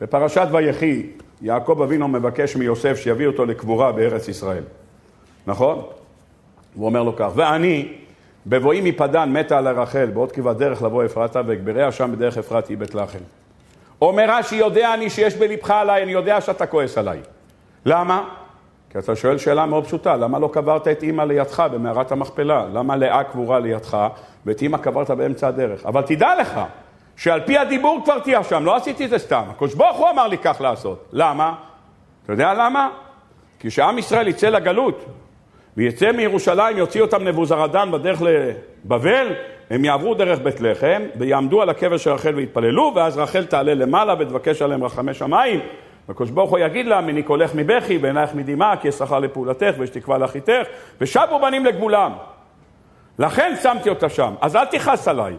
בפרשת ויחי, יעקב אבינו מבקש מיוסף שיביא אותו לקבורה בארץ ישראל. נכון? הוא אומר לו כך, ואני, בבואי מפדן מתה על הרחל, בעוד כברת דרך לבוא אפרתה, ואגבריה שם בדרך אפרתי בית לחם. אומר רש"י, יודע אני שיש בלבך עליי, אני יודע שאתה כועס עליי. למה? כי אתה שואל שאלה מאוד פשוטה, למה לא קברת את אימא לידך במערת המכפלה? למה לאה קבורה לידך ואת אימא קברת באמצע הדרך? אבל תדע לך, שעל פי הדיבור כבר תהיה שם, לא עשיתי את זה סתם. הקדוש ברוך הוא אמר לי כך לעשות. למה? אתה יודע למה? כי כשעם ישראל יצא לגלות ויצא מירושלים, יוציא אותם נבוזרדן בדרך לבבל, הם יעברו דרך בית לחם ויעמדו על הקבר של רחל ויתפללו, ואז רחל תעלה למעלה ותבקש עליהם רחמי שמיים. והקדוש ברוך הוא יגיד לה, מני קולך מבכי ועינייך מדמעה, כי יש שכר לפעולתך ויש תקווה לאחיתך, ושבו בנים לגבולם. לכן שמתי אותה שם. אז אל תכעס עליי.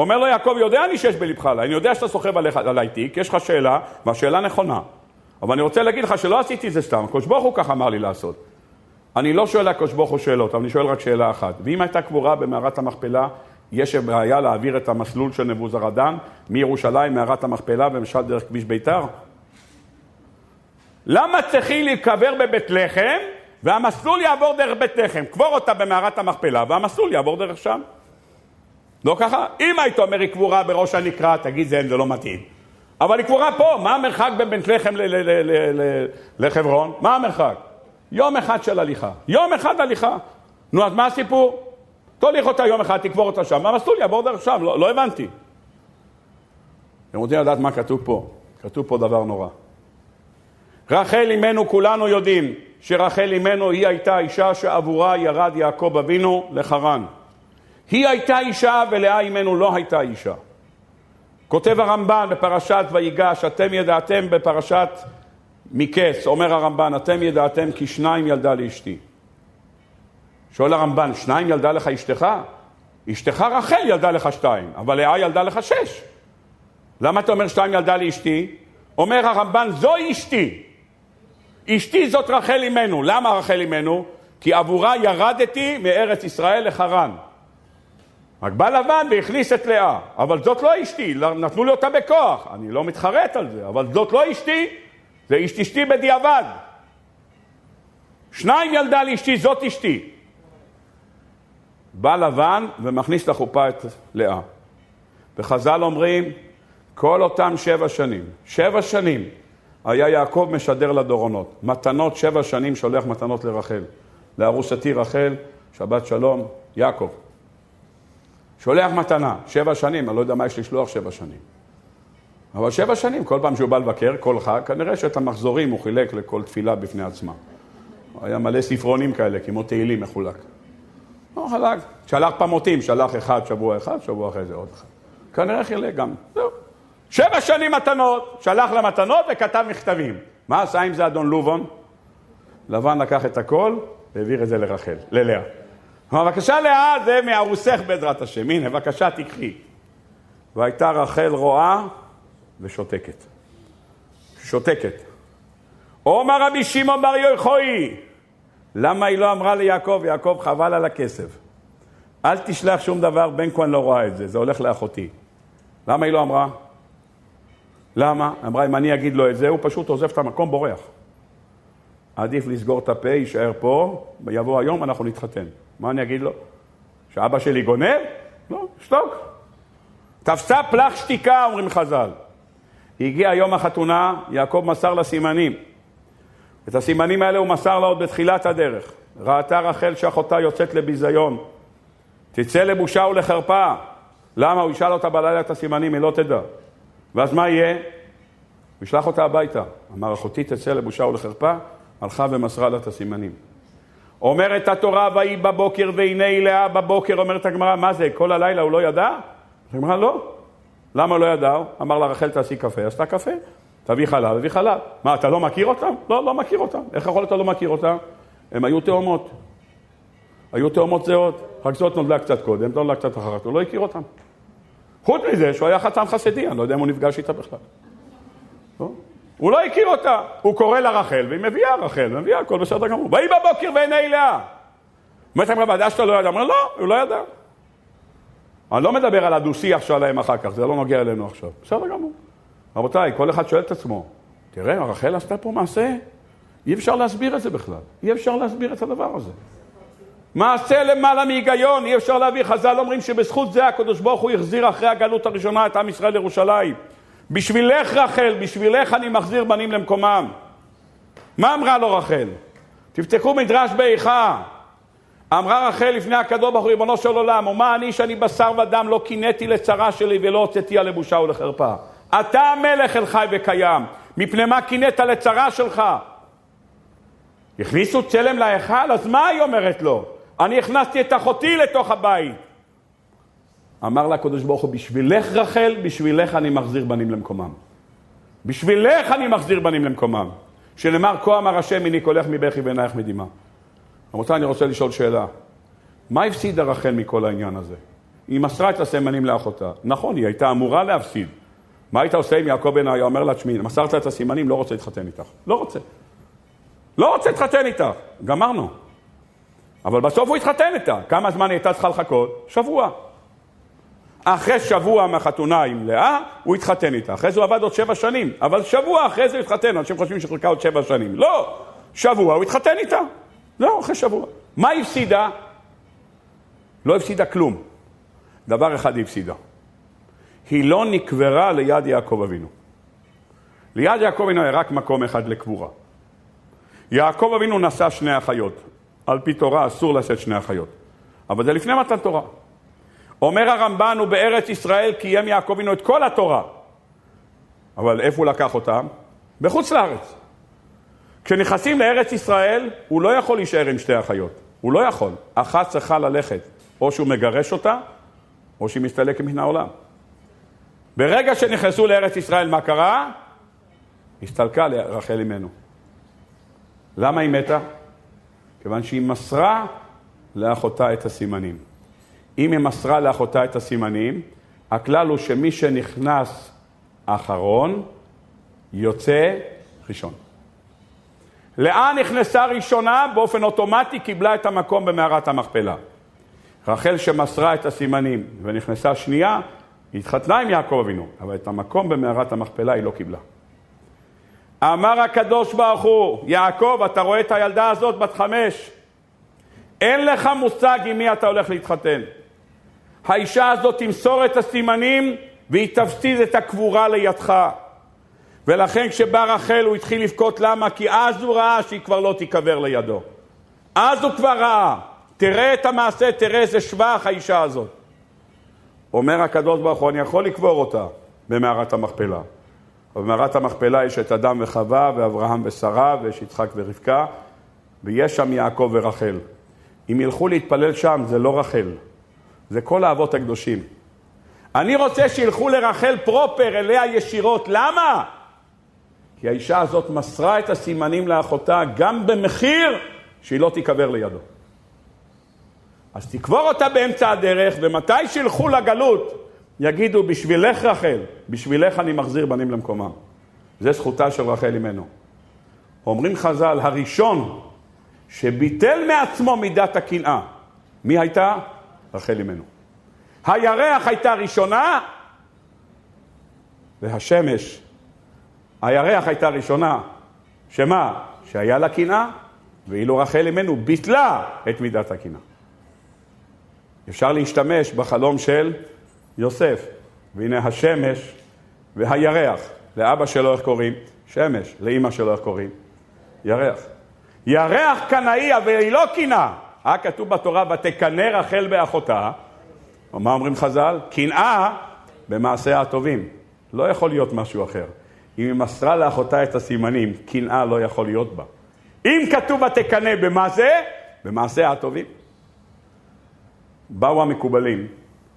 אומר לו יעקב, יודע אני שיש בלבך עליי, אני יודע שאתה סוחב עליי תיק, יש לך שאלה, והשאלה נכונה. אבל אני רוצה להגיד לך שלא עשיתי את זה סתם, הקדוש ברוך הוא כך אמר לי לעשות. אני לא שואל לקדוש ברוך הוא שאלות, אבל אני שואל רק שאלה אחת. ואם הייתה קבורה במערת המכפלה, יש בעיה להעביר את המסלול של נבוזרדן מירושלים, מערת המכפלה, ומשל דרך כביש ביתר? למה צריכים להיקבר בבית לחם, והמסלול יעבור דרך בית לחם? קבור אותה במערת המכפלה, והמסלול יעבור דרך שם. לא ככה? אם היית אומר היא קבורה בראש הנקרה, תגיד זה, זה לא מתאים. אבל היא קבורה פה, מה המרחק בין בית לחם לחברון? מה המרחק? יום אחד של הליכה. יום אחד הליכה. נו, אז מה הסיפור? תוליך אותה יום אחד, תקבור אותה שם, והמסלול יעבור דרך שם, לא, לא הבנתי. אתם רוצים לדעת מה כתוב פה? כתוב פה דבר נורא. רחל אימנו, כולנו יודעים שרחל אימנו היא הייתה אישה שעבורה ירד יעקב אבינו לחרן. היא הייתה אישה ולאה אימנו לא הייתה אישה. כותב הרמב"ן בפרשת ויגש, אתם ידעתם בפרשת מקץ, אומר הרמב"ן, אתם ידעתם כי שניים ילדה לאשתי. שואל הרמב"ן, שניים ילדה לך אשתך? אשתך רחל ילדה לך שתיים, אבל לאה ילדה לך שש. למה אתה אומר שתיים ילדה לאשתי? אומר הרמב"ן, זו אשתי. אשתי זאת רחל אימנו. למה רחל אימנו? כי עבורה ירדתי מארץ ישראל לחרן. רק בא לבן והכניס את לאה, אבל זאת לא אשתי, נתנו לי אותה בכוח, אני לא מתחרט על זה, אבל זאת לא אשתי, זה אשת אשתי בדיעבד. שניים ילדה לאשתי, זאת אשתי. בא לבן ומכניס לחופה את לאה. וחז"ל אומרים, כל אותם שבע שנים, שבע שנים, היה יעקב משדר לדורונות. מתנות, שבע שנים שולח מתנות לרחל. לארוסתי רחל, שבת שלום, יעקב. שולח מתנה, שבע שנים, אני לא יודע מה יש לשלוח שבע שנים. אבל שבע שנים, כל פעם שהוא בא לבקר, כל חג, כנראה שאת המחזורים הוא חילק לכל תפילה בפני עצמה. היה מלא ספרונים כאלה, כמו תהילים מחולק. לא חלק, שלח פמוטים, שלח אחד, שבוע אחד, שבוע אחרי זה עוד אחד. כנראה חילק גם, זהו. שבע שנים מתנות, שלח לה מתנות וכתב מכתבים. מה עשה עם זה אדון לובון? לבן לקח את הכל והעביר את זה לרחל, ללאה. בבקשה לאה זה מארוסך בעזרת השם, הנה בבקשה תקחי. והייתה רחל רואה ושותקת. שותקת. עומר רבי שמעון בר יוחאי, למה היא לא אמרה ליעקב, יעקב חבל על הכסף. אל תשלח שום דבר, בן כהן לא רואה את זה, זה הולך לאחותי. למה היא לא אמרה? למה? אמרה, אם אני אגיד לו את זה, הוא פשוט עוזב את המקום, בורח. עדיף לסגור את הפה, יישאר פה, יבוא היום, אנחנו נתחתן. מה אני אגיד לו? שאבא שלי גונב? לא, שתוק. תפסה פלח שתיקה, אומרים חז"ל. הגיע יום החתונה, יעקב מסר לה סימנים. את הסימנים האלה הוא מסר לה עוד בתחילת הדרך. ראתה רחל שאחותה יוצאת לביזיון. תצא לבושה ולחרפה. למה? הוא ישאל אותה בלילה את הסימנים, היא לא תדע. ואז מה יהיה? הוא ישלח אותה הביתה. אמר, אחותי תצא לבושה ולחרפה, הלכה ומסרה לה את הסימנים. אומרת התורה, ויהי בבוקר והנה לאה בבוקר, אומרת הגמרא, מה זה, כל הלילה הוא לא ידע? הגמרא, לא. למה לא ידע? אמר לה, רחל תעשי קפה, עשתה קפה. תביא חלב, הביא חלב. מה, אתה לא מכיר אותם? לא, לא מכיר אותם. איך יכול אתה לא מכיר אותם? הם היו תאומות. היו תאומות זהות. רק זאת נולדה קצת קודם, נולדה קצת אחרת, הוא לא הכיר אותם. חוץ מזה שהוא היה חתן חסידי, אני לא יודע אם הוא נפגש איתה בכלל. לא? הוא לא הכיר אותה. הוא קורא לה רחל, והיא מביאה רחל, מביאה, הכל בסדר גמור. ויהי בבוקר ועיני לאה. אומרת להם, ודאי שאתה לא ידע. אמר, לא, הוא לא ידע. אני לא מדבר על הדו-שיח שלהם אחר כך, זה לא נוגע אלינו עכשיו. בסדר גמור. רבותיי, כל אחד שואל את עצמו, תראה, רחל עשתה פה מעשה, אי אפשר להסביר את זה בכלל. אי אפשר להסביר את הדבר הזה. מעשה למעלה מהיגיון, אי אפשר להביא. חז"ל אומרים שבזכות זה הקדוש ברוך הוא החזיר אחרי הגלות הראשונה את עם ישראל לירושלים. בשבילך רחל, בשבילך אני מחזיר בנים למקומם. מה אמרה לו רחל? תפתחו מדרש באיכה. אמרה רחל לפני הקדוש ברוך הוא, ריבונו של עולם, ומה אני שאני בשר ודם לא קינאתי לצרה שלי ולא הוצאתיה לבושה ולחרפה. אתה המלך אל חי וקיים, מפני מה קינאת לצרה שלך? הכניסו צלם להיכל, אז מה היא אומרת לו? אני הכנסתי את אחותי לתוך הבית. אמר לה הקדוש ברוך הוא, בשבילך רחל, בשבילך אני מחזיר בנים למקומם. בשבילך אני מחזיר בנים למקומם. שנאמר, כה אמר השם, הנה קולך מבכי ועינייך מדמעה. רבותיי, אני רוצה לשאול שאלה. מה הפסידה רחל מכל העניין הזה? היא מסרה את הסימנים לאחותה. נכון, היא הייתה אמורה להפסיד. מה היית עושה אם יעקב בן היה אומר לה, תשמעי, מסרת את הסימנים, לא רוצה להתחתן איתך. לא רוצה. לא רוצה להתחתן איתך. גמרנו. אבל בסוף הוא התחתן איתה. כמה זמן היא הייתה צריכה לחכות? שבוע. אחרי שבוע מהחתונה עם לאה, הוא התחתן איתה. אחרי זה הוא עבד עוד שבע שנים, אבל שבוע אחרי זה הוא התחתן. אנשים חושבים שחלקה עוד שבע שנים. לא, שבוע הוא התחתן איתה. לא, אחרי שבוע. מה היא הפסידה? לא הפסידה כלום. דבר אחד היא הפסידה. היא לא נקברה ליד יעקב אבינו. ליד יעקב אבינו היה רק מקום אחד לקבורה. יעקב אבינו נשא שני אחיות. על פי תורה אסור לשאת שני אחיות. אבל זה לפני מתן תורה. אומר הרמב"ן, בארץ ישראל קיים יעקב אבינו את כל התורה. אבל איפה הוא לקח אותם? בחוץ לארץ. כשנכנסים לארץ ישראל, הוא לא יכול להישאר עם שתי אחיות. הוא לא יכול. אחת צריכה ללכת. או שהוא מגרש אותה, או שהיא מסתלקת מן העולם. ברגע שנכנסו לארץ ישראל, מה קרה? הסתלקה רחל אמנו. למה היא מתה? כיוון שהיא מסרה לאחותה את הסימנים. אם היא מסרה לאחותה את הסימנים, הכלל הוא שמי שנכנס אחרון, יוצא ראשון. לאה נכנסה ראשונה, באופן אוטומטי קיבלה את המקום במערת המכפלה. רחל שמסרה את הסימנים ונכנסה שנייה, היא התחתנה עם יעקב אבינו, אבל את המקום במערת המכפלה היא לא קיבלה. אמר הקדוש ברוך הוא, יעקב, אתה רואה את הילדה הזאת בת חמש, אין לך מושג עם מי אתה הולך להתחתן. האישה הזאת תמסור את הסימנים והיא תפסיד את הקבורה לידך. ולכן כשבא רחל הוא התחיל לבכות, למה? כי אז הוא ראה שהיא כבר לא תיקבר לידו. אז הוא כבר ראה. תראה את המעשה, תראה איזה שבח האישה הזאת. אומר הקדוש ברוך הוא, אני יכול לקבור אותה במערת המכפלה. במערת המכפלה יש את אדם וחווה, ואברהם ושרה, ויש יצחק ורבקה, ויש שם יעקב ורחל. אם ילכו להתפלל שם, זה לא רחל, זה כל האבות הקדושים. אני רוצה שילכו לרחל פרופר, אליה ישירות. למה? כי האישה הזאת מסרה את הסימנים לאחותה גם במחיר שהיא לא תיקבר לידו. אז תקבור אותה באמצע הדרך, ומתי שילכו לגלות, יגידו, בשבילך רחל, בשבילך אני מחזיר בנים למקומם. זה זכותה של רחל אימנו. אומרים חז"ל, הראשון שביטל מעצמו מידת הקנאה, מי הייתה? רחל אימנו. הירח הייתה ראשונה, והשמש, הירח הייתה ראשונה, שמה? שהיה לה קנאה, ואילו רחל אימנו ביטלה את מידת הקנאה. אפשר להשתמש בחלום של יוסף, והנה השמש והירח, לאבא שלו איך קוראים? שמש, לאימא שלו איך קוראים? ירח. ירח קנאי, אבל היא לא קנאה. היה כתוב בתורה, ותקנא רחל באחותה. מה אומרים חז"ל? קנאה במעשיה הטובים. לא יכול להיות משהו אחר. אם היא מסרה לאחותה את הסימנים, קנאה לא יכול להיות בה. אם כתוב ותקנא במה זה? במעשיה הטובים. באו המקובלים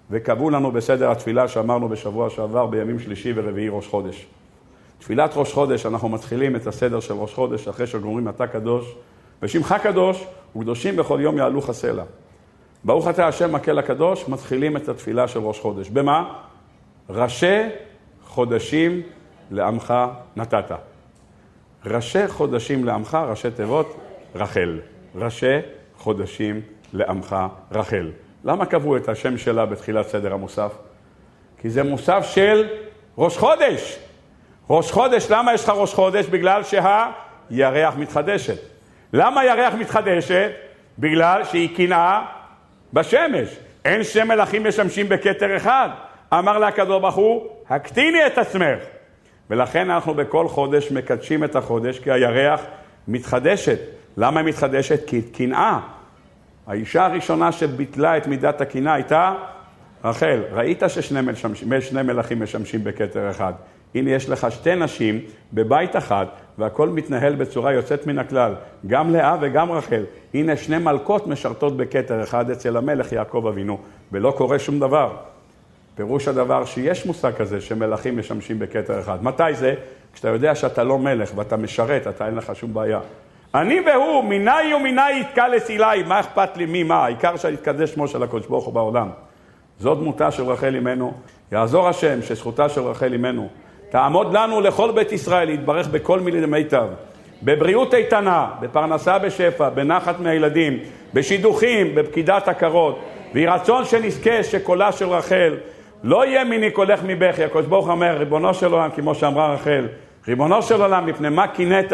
וקבעו לנו בסדר התפילה שאמרנו בשבוע שעבר בימים שלישי ורביעי ראש חודש. תפילת ראש חודש, אנחנו מתחילים את הסדר של ראש חודש אחרי שגומרים אתה קדוש, ושמך קדוש, וקדושים בכל יום יעלו חסלה. ברוך אתה השם מקל הקדוש, מתחילים את התפילה של ראש חודש. במה? ראשי חודשים לעמך נתת. ראשי חודשים לעמך, ראשי תיבות, רחל. ראשי חודשים לעמך רחל. למה קבעו את השם שלה בתחילת סדר המוסף? כי זה מוסף של ראש חודש. ראש חודש, למה יש לך ראש חודש? בגלל שהירח מתחדשת. למה הירח מתחדשת? בגלל שהיא קנאה בשמש. אין שני מלכים משמשים בכתר אחד. אמר לה הקדוש ברוך הוא, הקטיני את עצמך. ולכן אנחנו בכל חודש מקדשים את החודש, כי הירח מתחדשת. למה היא מתחדשת? כי קנאה. האישה הראשונה שביטלה את מידת הקנאה הייתה רחל. ראית ששני שני מלכים משמשים בכתר אחד. הנה יש לך שתי נשים בבית אחד, והכל מתנהל בצורה יוצאת מן הכלל. גם לאה וגם רחל. הנה שני מלכות משרתות בכתר אחד אצל המלך יעקב אבינו, ולא קורה שום דבר. פירוש הדבר שיש מושג כזה שמלכים משמשים בכתר אחד. מתי זה? כשאתה יודע שאתה לא מלך ואתה משרת, אתה אין לך שום בעיה. אני והוא, מיני ומיני יתקע לסילי, מה אכפת לי מי מה, העיקר שיתקדש שמו של הקדוש ברוך הוא בעולם. זו דמותה של רחל אמנו, יעזור השם שזכותה של רחל אמנו תעמוד לנו לכל בית ישראל להתברך בכל מילי מיטב, בבריאות איתנה, בפרנסה בשפע, בנחת מהילדים, בשידוכים, בפקידת עקרות, ויהי רצון שנזכה שקולה של רחל לא יהיה מיני קולך מבכי, הקדוש ברוך אומר, ריבונו של עולם, כמו שאמרה רחל, ריבונו של עולם, מפני מה קינאת?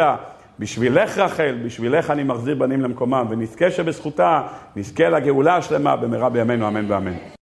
בשבילך רחל, בשבילך אני מחזיר בנים למקומם, ונזכה שבזכותה נזכה לגאולה השלמה במהרה בימינו, אמן ואמן.